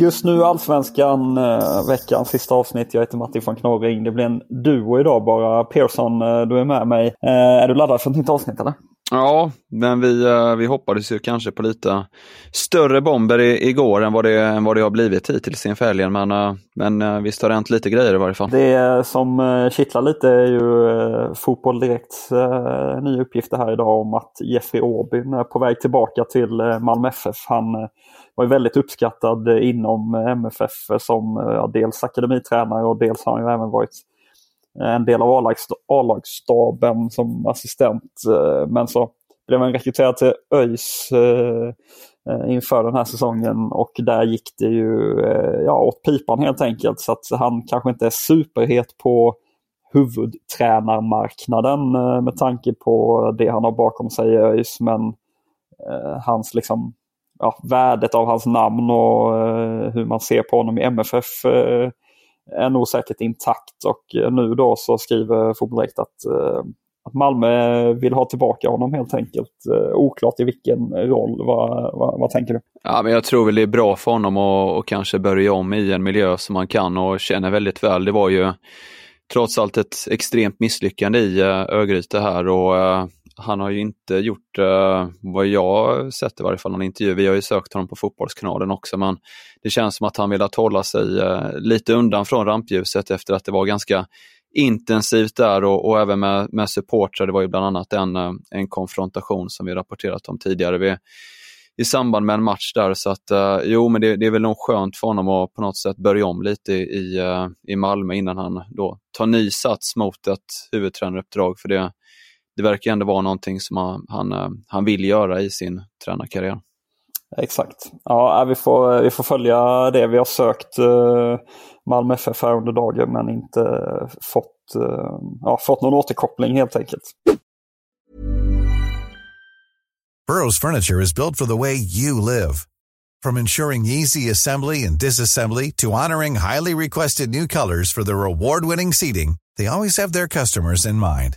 Just nu Allsvenskan, eh, veckans sista avsnitt. Jag heter Martin von Knorring. Det blir en duo idag bara. Persson, eh, du är med mig. Eh, är du laddad för ett nytt avsnitt eller? Ja, men vi, vi hoppades ju kanske på lite större bomber i, igår än vad, det, än vad det har blivit hittills inför helgen. Men, men visst har det hänt lite grejer i varje fall. Det som kittlar lite är ju Fotboll Direkts nya uppgifter här idag om att Jeffrey Åbyn är på väg tillbaka till Malmö FF. Han var ju väldigt uppskattad inom MFF som ja, dels akademitränare och dels har han ju även varit en del av A-lagsstaben som assistent. Eh, men så blev han rekryterad till ÖIS eh, eh, inför den här säsongen och där gick det ju ja, åt pipan helt enkelt. Så att han kanske inte är superhet på huvudtränarmarknaden med tanke på det han har bakom sig i ÖIS. Men hans liksom, ja, värdet av hans namn och eh, hur man ser på honom i MFF eh, är nog säkert intakt och eh, nu då så skriver Fotboll att, eh, att Malmö vill ha tillbaka honom helt enkelt. Eh, oklart i vilken roll. Vad, vad, vad tänker du? Ja, men jag tror väl det är bra för honom att kanske börja om i en miljö som han kan och känner väldigt väl. Det var ju trots allt ett extremt misslyckande i eh, Örgryte här och han har ju inte gjort, uh, vad jag sett i varje fall, någon intervju. Vi har ju sökt honom på Fotbollskanalen också, men det känns som att han velat hålla sig uh, lite undan från rampljuset efter att det var ganska intensivt där och, och även med, med supportrar. Det var ju bland annat en, uh, en konfrontation som vi rapporterat om tidigare vid, i samband med en match där. Så att jo, men det, det, är väl nog skönt för honom att på något sätt börja om lite i, i Malmö innan han då tar ny sats mot ett huvudtränaruppdrag. För det, det verkar ändå vara någonting som han, han, eh, han vill göra i sin tränarkarriär. Exakt. Ja, vi får, vi får följa det. Vi har sökt uh, Malmö FF här under dagen men inte fått, uh, ja, fått någon återkoppling helt enkelt. Burrows furniture is built for the way you live. From ensuring easy assembly and disassembly to honoring highly requested new colors for their award-winning seating, they always have their customers in mind.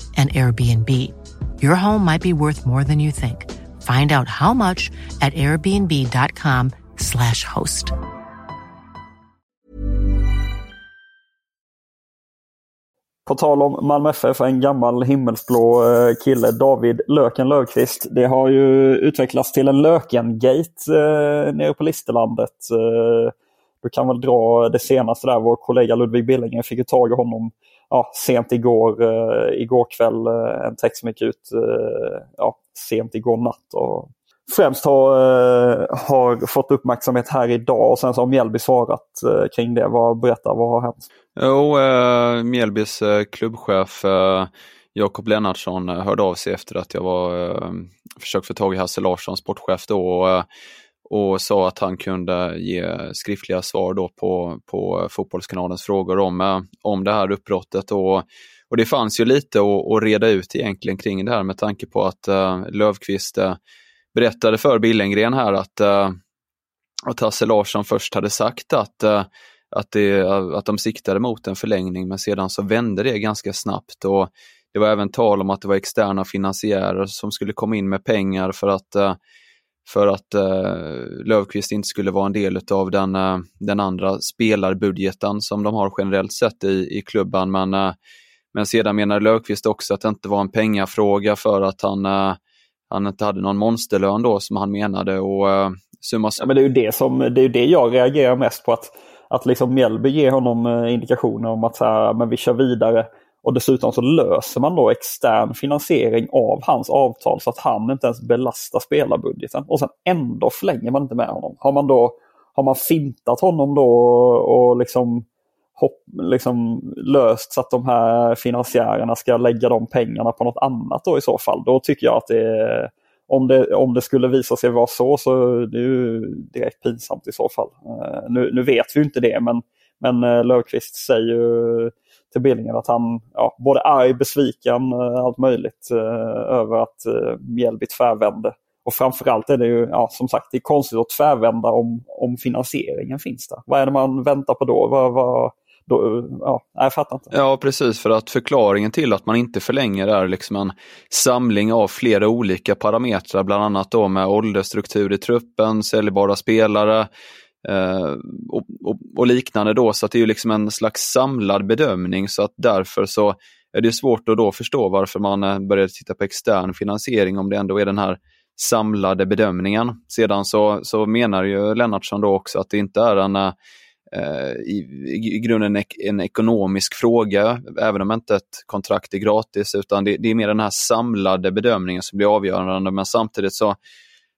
and Airbnb. Your home might be worth more than you think. Find out how much at airbnb.com slash host. På tal om Malmö FF, en gammal himmelsblå eh, kille, David Löken Löfqvist. Det har ju utvecklats till en Löken-gate eh, nere på Listerlandet. Eh, du kan väl dra det senaste där, vår kollega Ludvig Billinger fick ju tag i honom ja, sent igår, uh, igår kväll, uh, en text som gick ut uh, ja, sent igår natt. Och främst har, har fått uppmärksamhet här idag och sen så har Mjällby svarat kring det. Vad, berätta, vad har hänt? Jo, eh, Mjällbys klubbchef Jakob Lennartsson hörde av sig efter att jag var eh, försökt få tag i Hasse Larsson, sportchef då, och, och sa att han kunde ge skriftliga svar då på, på Fotbollskanalens frågor om, eh, om det här uppbrottet. Och, och det fanns ju lite att, att reda ut egentligen kring det här med tanke på att eh, uh, Lövqvist uh, eh, berättade för Billengren här att, uh, att Hasse Larsson först hade sagt att uh, att, det, att de siktade mot en förlängning men sedan så vände det ganska snabbt. Och det var även tal om att det var externa finansiärer som skulle komma in med pengar för att, för att eh, Löfqvist inte skulle vara en del av den, eh, den andra spelarbudgeten som de har generellt sett i, i klubben. Men, eh, men sedan menar Löfqvist också att det inte var en pengafråga för att han, eh, han inte hade någon monsterlön då som han menade. Och, eh, summa... ja, men det är ju det, som, det, är det jag reagerar mest på. att att liksom Mjällby ger honom eh, indikationer om att så här, men vi kör vidare. Och dessutom så löser man då extern finansiering av hans avtal så att han inte ens belastar spelarbudgeten. Och sen ändå förlänger man inte med honom. Har man då har man fintat honom då och liksom, hopp, liksom löst så att de här finansiärerna ska lägga de pengarna på något annat då i så fall. Då tycker jag att det är om det, om det skulle visa sig vara så så det är ju direkt pinsamt i så fall. Eh, nu, nu, vet vi inte det men, men eh, Löfqvist säger ju till Billingen att han ja, både arg, besviken, eh, allt möjligt eh, över att eh, Mjällby tvärvände. Och framförallt är det ju, ja, som sagt, det är konstigt att tvärvända om, om finansieringen finns där. Vad är det man väntar på då? Vad, vad, då, ja, jag fattar inte. Ja, precis. För att förklaringen till att man inte förlänger är liksom en samling av flera olika parametrar, bland annat då med åldersstruktur i truppen, säljbara spelare Eh, och, och, och, liknande då. Så att det är ju liksom en slags samlad bedömning så att därför så är det svårt att då förstå varför man började börjar titta på extern finansiering om det ändå är den här samlade bedömningen. Sedan så, så menar ju Lennartsson då också att det inte är en Eh, i, i grunden en, en ekonomisk fråga, även om inte ett kontrakt är gratis, utan det, det, är mer den här samlade bedömningen som blir avgörande. Men samtidigt så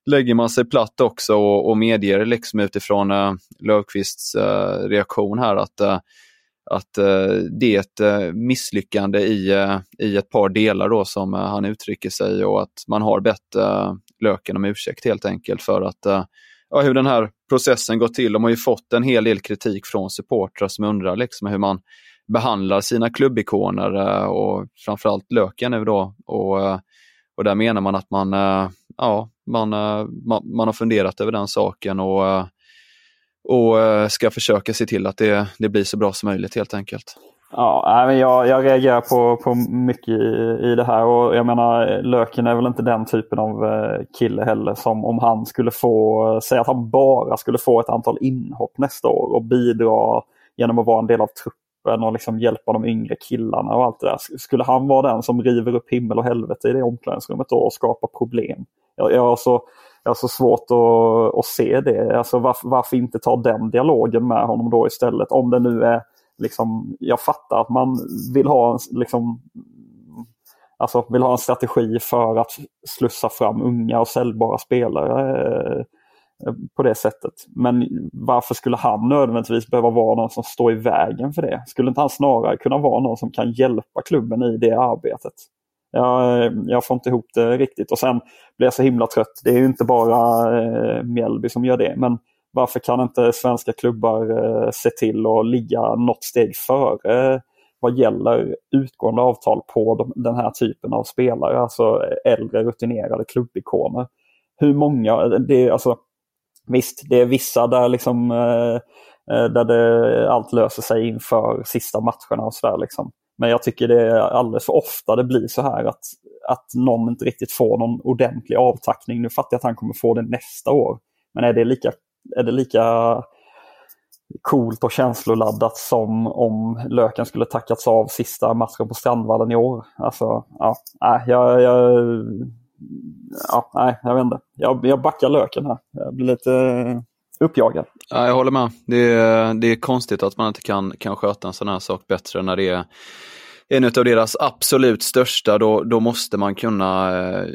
lägger man sig platt också och, och medger liksom utifrån uh, Löfqvists uh, reaktion här att, uh, att det är ett misslyckande i, i ett par delar då som han uttrycker sig och att man har bett Löken om ursäkt helt enkelt för att ja, hur den här processen gått till. De har ju fått en hel del kritik från supportrar som undrar liksom hur man behandlar sina klubbikoner och framförallt Löken nu då. Och, och där menar man att man, ja, man, eh, man, man har funderat över den saken och, eh, och eh, ska försöka se till att det, det blir så bra som möjligt helt enkelt. Ja, men jag, jag reagerar på, på mycket i, i det här och jag menar Löken är väl inte den typen av kille heller som om han skulle få, säga att han bara skulle få ett antal inhopp nästa år och bidra genom att vara en del av truppen och liksom hjälpa de yngre killarna och allt det där. Skulle han vara den som river upp himmel och helvete i det omklädningsrummet då och skapar problem? Jag, jag, har, så, jag har så svårt att, att se det. Alltså varför, varför inte ta den dialogen med honom då istället? Om det nu är liksom, jag fattar att man vill ha, liksom, alltså, vill ha en strategi för att slussa fram unga och säljbara spelare eh, på det sättet. Men varför skulle han nödvändigtvis behöva vara någon som står i vägen för det? Skulle inte han snarare kunna vara någon som kan hjälpa klubben i det arbetet? Jag, eh, jag får inte ihop det riktigt och sen blir jag så himla trött. Det är ju inte bara eh, Mjällby som gör det men varför kan inte svenska klubbar eh, se till att ligga något steg före eh, vad gäller utgående avtal på de, den här typen av spelare, alltså äldre rutinerade klubbikoner. Hur många, det är alltså Visst, det är vissa där liksom eh, eh, där det, allt löser sig inför sista matcherna och sådär liksom. Men jag tycker det är alldeles för ofta det blir så här att, att någon inte riktigt får någon ordentlig avtackning. Nu fattar jag att han kommer få det nästa år. Men är det lika är det lika coolt och känsloladdat som om Löken skulle tackats av sista matchen på Strandvallen i år. Alltså, ja, jag, jag, ja, nej, jag vet inte. Jag, jag backar Löken här. Jag blir lite eh, uppjagad. Ja, jag håller med. Det är, det är konstigt att man inte kan, kan sköta en sån här sak bättre när det är en av deras absolut största, då, då måste man kunna eh,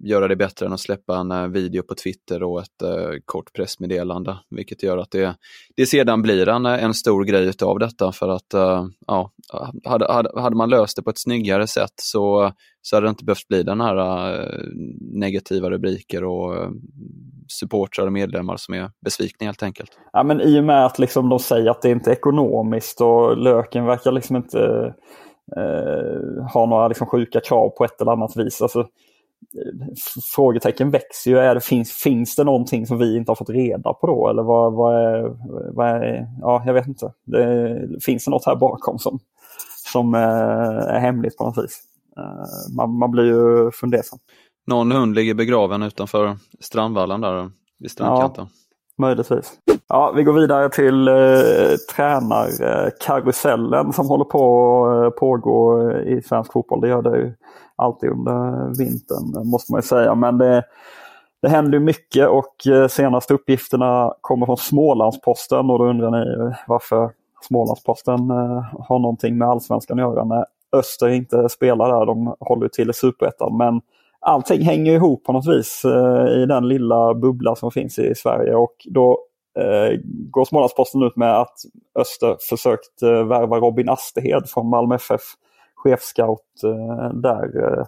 göra det bättre än att släppa en eh, video på Twitter och ett eh, kort pressmeddelande. Vilket gör att det, det sedan blir en, eh, en stor grej av detta för att eh, ja, hade, hade, hade man löst det på ett snyggare sätt så, så hade det inte behövt bli den här eh, negativa rubriker och eh, supportrar och medlemmar som är besvikna helt enkelt. Ja, men I och med att liksom de säger att det inte är ekonomiskt och Löken verkar liksom inte eh, ha några liksom sjuka krav på ett eller annat vis. Alltså, frågetecken växer ju. Är det, finns, finns det någonting som vi inte har fått reda på då? Eller vad, vad, är, vad är, ja, jag vet inte. Det, finns det något här bakom som, som eh, är hemligt på något vis? Eh, man, man blir ju fundersam. Någon hund ligger begraven utanför Strandvallen där vid strandkanten. Ja, möjligtvis. Ja, vi går vidare till eh, tränarkarusellen eh, som håller på att eh, pågå i svensk fotboll. Det gör det ju alltid under vintern måste man ju säga. Men det, det händer mycket och eh, senaste uppgifterna kommer från Smålandsposten och då undrar ni eh, varför Smålandsposten eh, har någonting med allsvenskan att göra när Öster inte spelar där. De håller till i superettan. Men allting hänger ihop på något vis eh, i den lilla bubbla som finns i Sverige och då eh, går Smålandsposten ut med att Öster försökt eh, värva Robin Asterhed från Malmö FF, chefscout eh, där. Eh,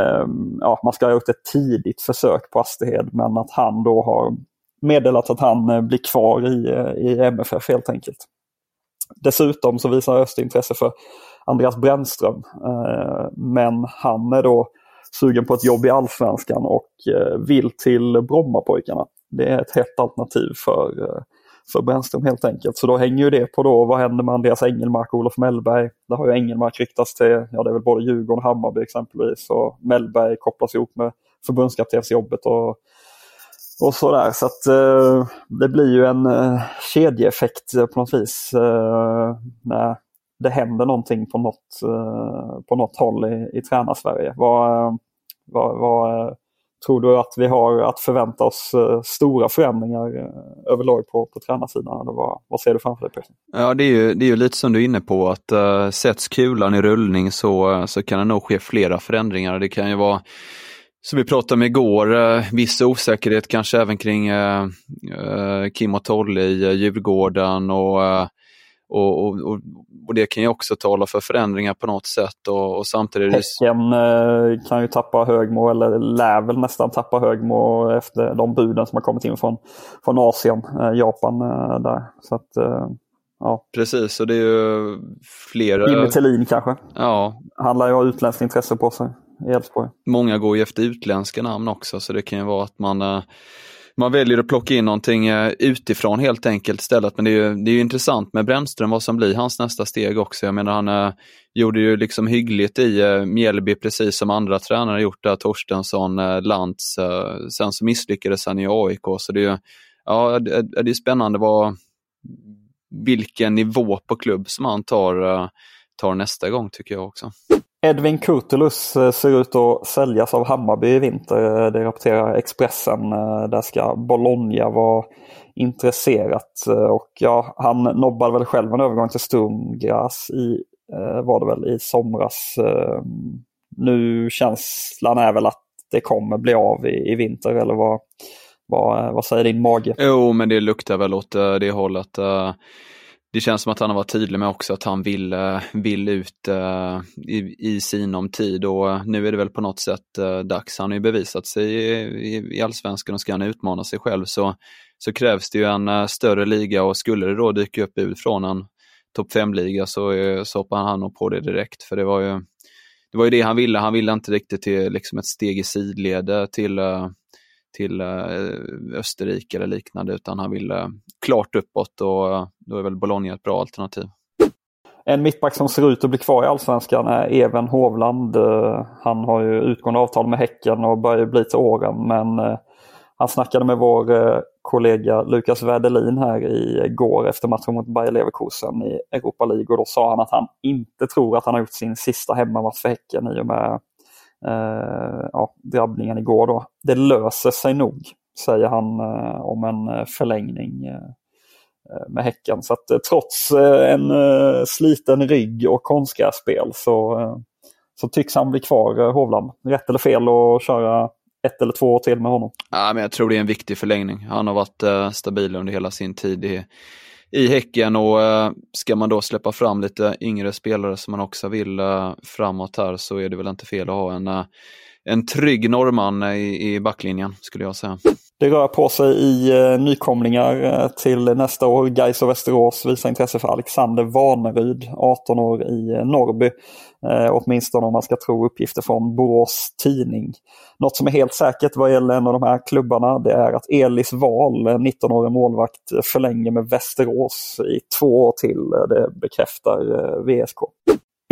eh, ja, man ska ha gjort ett tidigt försök på Asterhed men att han då har meddelat att han eh, blir kvar i, eh, i MFF helt enkelt. Dessutom så visar Öster intresse för Andreas Brännström. Eh, men han är då sugen på ett jobb i Allsvenskan och eh, vill till Brommapojkarna. Det är ett hett alternativ för, eh, för Brännström helt enkelt. Så då hänger ju det på då vad händer med Andreas Engelmark och Olof Mellberg. Där har ju Engelmark ryktats till, ja det är väl både Djurgården och Hammarby exempelvis. Och Mellberg kopplas ihop med förbundskaptensjobbet och, och sådär. Så att eh, det blir ju en eh, kedjeeffekt på något vis. Eh, när det händer någonting på något, eh, på något håll i, i tränarsverige. Vad, vad, vad tror du att vi har att förvänta oss eh, stora förändringar eh, överlag på, på tränarsidan? Eller vad, vad ser du framför dig? Ja, det är, ju, det är ju lite som du är inne på att uh, sätts kulan i rullning så, så kan det nog ske flera förändringar. Det kan ju vara som vi pratade om igår, viss osäkerhet kanske även kring eh, Kim och Tolle i Djurgården och och, och, och, det kan ju också tala för förändringar på något sätt. Och, och samtidigt... Häcken eh, kan ju tappa Högmo, eller lär väl nästan tappa Högmo efter de buden som har kommit in från, från Asien, eh, Japan eh, där. Så att, eh, ja. Precis, och det är ju flera... Jimmy Tillin kanske? Ja. Han lär ju ha utländskt intresse på sig i Elfsborg. Många går ju efter utländska namn också, så det kan ju vara att man man väljer att plocka in någonting eh, utifrån helt enkelt istället. Men det är ju, det är ju intressant med Brännström vad som blir hans nästa steg också. Jag menar han äh, gjorde ju liksom hyggligt i äh, Mjällby precis som andra tränare gjort där, Torstensson, äh, Lantz. Äh, sen så misslyckades han i AIK. Så det är, ja, det, det är spännande vad, vilken nivå på klubb som han tar, tar nästa gång tycker jag också. Edvin Kurtulus eh, ser ut att säljas av Hammarby i vinter. Eh, det rapporterar Expressen. Eh, där ska Bologna vara intresserat. Och ja, han nobbade väl själv en övergång till Sturmgras i, var det väl, i somras. Nu känslan är väl att det kommer bli av i, i vinter eller vad, vad, vad säger din mage? Jo, men det luktar väl åt det hållet det känns som att han har varit tydlig med också att han vill, eh, vill ut uh, i, i sinom tid och eh, nu är det väl på något sätt uh, dags. Han har ju bevisat sig i, i, i allsvenskan och ska han utmana sig själv så, så krävs det ju en uh, större liga och skulle det då dyka upp bud från en topp 5-liga så, så hoppar han nog på det direkt för det var ju det var ju det han ville. Han ville inte riktigt till liksom ett steg i sidled till till eh, Österrike eller liknande utan han ville klart uppåt och eh, då är väl Bologna ett bra alternativ. En mittback som ser ut att bli kvar i Allsvenskan är Even Hovland. Eh, han har ju utgående avtal med Häcken och börjar bli till åren men han snackade med vår kollega Lukas Werdelin här igår efter matchen mot Bayer Leverkusen i Europa League och då sa han att han inte tror att han har gjort sin sista hemmamatch för Häcken i och med eh, ja, drabbningen igår då. Det löser sig nog, säger han eh, om en eh, förlängning. Eh, eh, med Häcken. Så att eh, trots en sliten rygg och konstgrässpel så, så tycks han bli kvar, Hovland. Rätt eller fel att köra ett eller två år till med honom? Ja, men jag tror det är en viktig förlängning. Han har varit eh, stabil under hela sin tid i, i Häcken och eh, ska man då släppa fram lite yngre spelare som man också vill eh, framåt här så är det väl inte fel att ha en, eh, en trygg norrman i, i backlinjen skulle jag säga. Det rör på sig i nykomlingar till nästa år. Gais och Västerås visar intresse för Alexander Vaneryd, 18 år i Norrby. Eh, åtminstone om man ska tro uppgifter från Borås Tidning. Något som är helt säkert vad gäller en av de här klubbarna det är att Elis Wahl, 19-årig målvakt, förlänger med Västerås i två år till. Det bekräftar eh, VSK.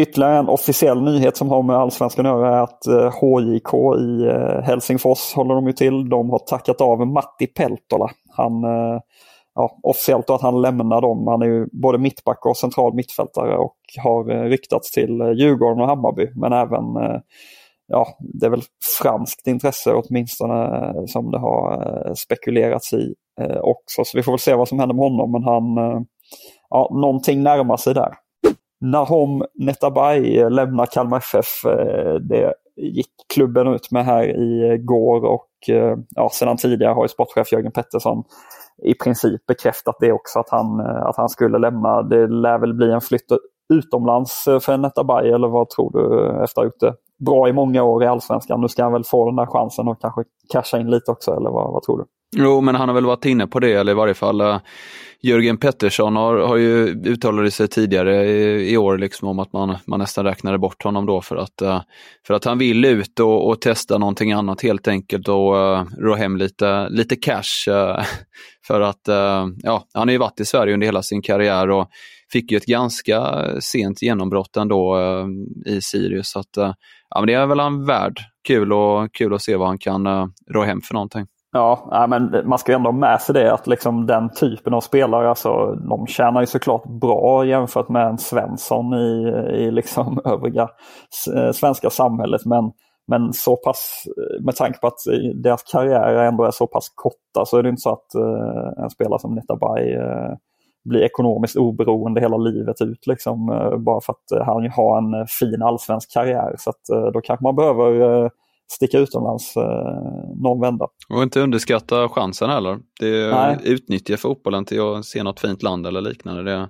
Ytterligare en officiell nyhet som har med allsvenskan att göra är att eh, HJK i eh, Helsingfors håller de ju till. De har tackat av Matti Peltola. Han, eh, ja, officiellt då att han lämnar dem. Han är ju både mittback och central mittfältare och har eh, ryktats till eh, Djurgården och Hammarby. Men även, eh, ja, det är väl franskt intresse åtminstone som det har spekulerats i också. Så vi får väl se vad som händer med honom. Men han, ja, någonting närmar sig där. Nahom Netabay lämnar Kalmar FF. Det gick klubben ut med här i går och ja, sedan tidigare har ju sportchef Jörgen Pettersson i princip bekräftat det också att han, eh, att han skulle lämna. Det lär väl bli en flytt utomlands eh, för Netabay eller vad tror du eh, efter att ha gjort det bra i många år i Allsvenskan. Nu ska han väl få den där chansen och kanske casha in lite också eller vad, vad tror du? Jo, men han har väl varit inne på det, eller i varje fall uh, Jörgen Pettersson har, har ju uttalat sig tidigare i, i, år liksom om att man, man nästan räknade bort honom då för att, uh, för att han vill ut och, och, testa någonting annat helt enkelt och uh, rå hem lite, lite cash. Uh, för att ja, han har ju varit i Sverige under hela sin karriär och fick ju ett ganska sent genombrott ändå i Sirius. Så att, ja, men det är väl han värd. Kul, och, kul att se vad han kan rå hem för någonting. Ja, men man ska ändå ha med sig det att liksom den typen av spelare, alltså, de tjänar ju såklart bra jämfört med en Svensson i, i liksom övriga eh, svenska samhället. Men, men så pass, eh, med tanke på att deras karriär ändå är så pass korta så är det inte så att eh, en spelare som Netabay blir ekonomiskt oberoende hela livet ut. Liksom, bara för att han har en fin allsvensk karriär. Så att, då kanske man behöver sticka utomlands eh, någon vända. Och inte underskatta chansen heller. Det är, utnyttja fotbollen till att se något fint land eller liknande. Det är,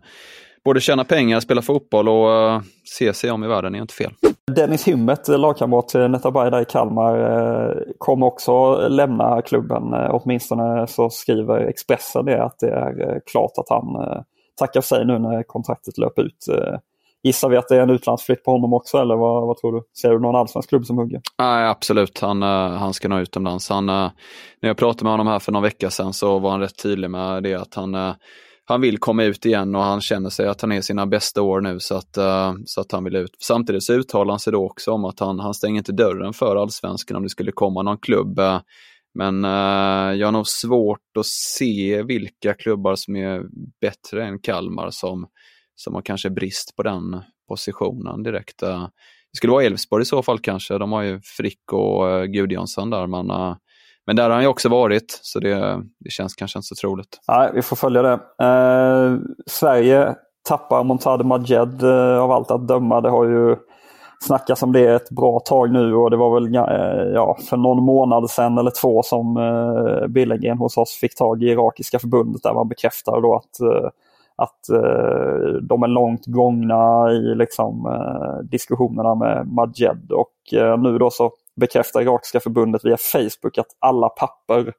både tjäna pengar, spela fotboll och uh, se sig om i världen är inte fel. Dennis Hymmet, lagkamrat till Netabay där i Kalmar, eh, kommer också lämna klubben. Eh, åtminstone så skriver Expressen det att det är klart att han tackar sig nu när kontraktet löper ut. Gissar vi att det är en utlandsflytt på honom också eller vad, vad tror du? Ser du någon allsvensk klubb som hugger? Nej, absolut. Han, eh, han ska nog utomlands. Han, eh, när jag pratade med honom här för någon vecka sedan så var han rätt tydlig med det att han, eh, han vill komma ut igen och han känner sig att han är i sina bästa år nu så att, så att han vill ut. Samtidigt så uttalar han sig då också om att han, han stänger inte dörren för allsvenskan om det skulle komma någon klubb. Men jag har nog svårt att se vilka klubbar som är bättre än Kalmar som som har kanske brist på den positionen direkt. Eh, det skulle vara Elfsborg i så fall kanske. De har ju Frick och eh, Gudjonsson där. Men, eh, men där har han ju också varit, så det, det känns kanske inte så troligt. Nej, vi får följa det. Eh, Sverige tappar Montade Majed eh, av allt att döma. Det har ju snackats om det ett bra tag nu och det var väl eh, ja, för någon månad sedan eller två som eh, Billengren hos oss fick tag i irakiska förbundet där man bekräftade då att eh, att eh, de är långt gångna i liksom, eh, diskussionerna med Majed. Och eh, nu då så bekräftar irakiska förbundet via Facebook att alla papper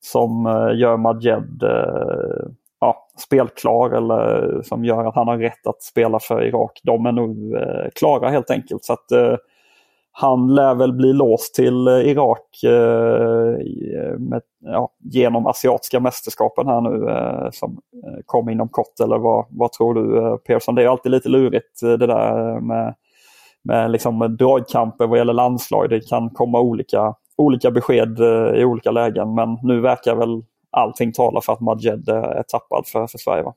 som eh, gör Majed eh, ja, spelklar eller som gör att han har rätt att spela för Irak, de är nog eh, klara helt enkelt. Så att eh, han lär väl bli låst till eh, Irak eh, eh, med, ja, genom asiatiska mästerskapen här nu eh, som eh, kommer inom kort. Eller vad, vad tror du Persson? Det är alltid lite lurigt det där med, med liksom dragkamper vad gäller landslag. Det kan komma olika, olika besked i olika lägen men nu verkar väl allting tala för att Majed är tappad för, för Sverige. Va?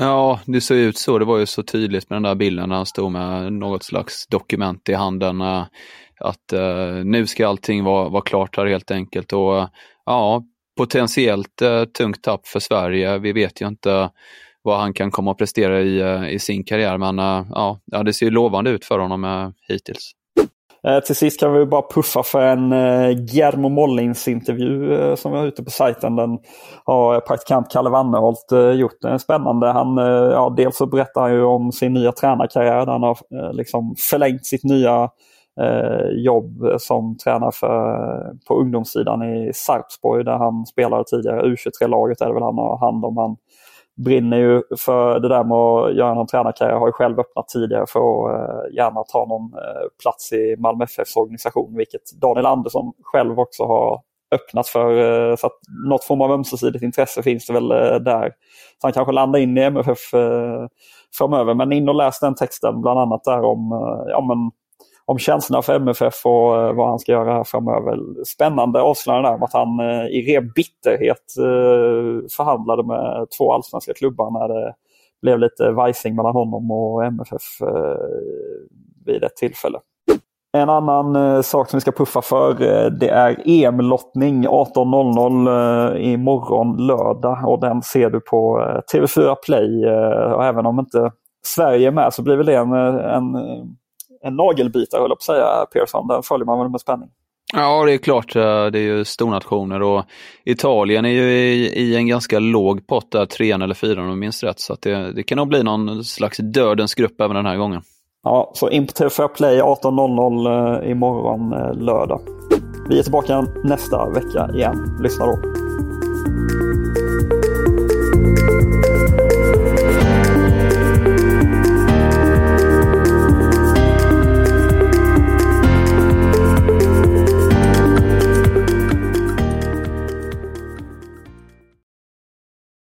Ja, det såg ut så. Det var ju så tydligt med den där bilden när han stod med något slags dokument i handen. Eh, att eh, nu ska allting vara, vara klart här helt enkelt. Och ja, potentiellt eh, tungt tapp för Sverige. Vi vet ju inte vad han kan komma att prestera i, eh, i sin karriär, men eh, ja, ja, det ser ju lovande ut för honom eh, hittills. Eh, till sist kan vi bara puffa för en Germo Guillermo Mollins intervju eh, som vi har ute på sajten. Den har praktikant Kalle Wannerholt gjort. Den är spännande. Han, ja, dels så berättar han ju om sin nya tränarkarriär där han har liksom förlängt sitt nya eh, jobb som tränare för, på ungdomssidan i Sarpsborg där han spelade tidigare. U23-laget är det väl han har hand om. Han brinner ju för det där med att göra någon tränarkarriär. Har ju själv öppnat tidigare för att eh, gärna ta någon eh, plats i Malmö FFs organisation. Vilket Daniel Andersson själv också har öppnat för. Eh, så att något form av ömsesidigt intresse finns det väl där. Så han kanske landar in i MFF framöver. Men in och läs den texten bland annat där om ja, men om känslorna för MFF och eh, vad han ska göra här framöver. Spännande avslöjande där om att han eh, i ren bitterhet eh, förhandlade med två allsvenska klubbar när det blev lite vajsing mellan honom och MFF vid ett tillfälle. En annan sak som vi ska puffa för det är EM-lottning 18.00 imorgon lördag och den ser du på TV4 Play. Och även om inte Sverige är med så blir väl det en, en en nagelbitare, höll jag på att säga, Pearson. Den följer man med spänning. Ja, det är klart. Det är ju stornationer och Italien är ju i, i en ganska låg pott där, trean eller fyran om jag minns rätt. Så det, det kan nog bli någon slags dödens grupp även den här gången. Ja, så in på TV4 Play 18.00 eh, imorgon eh, lördag. Vi är tillbaka nästa vecka igen. Lyssna då.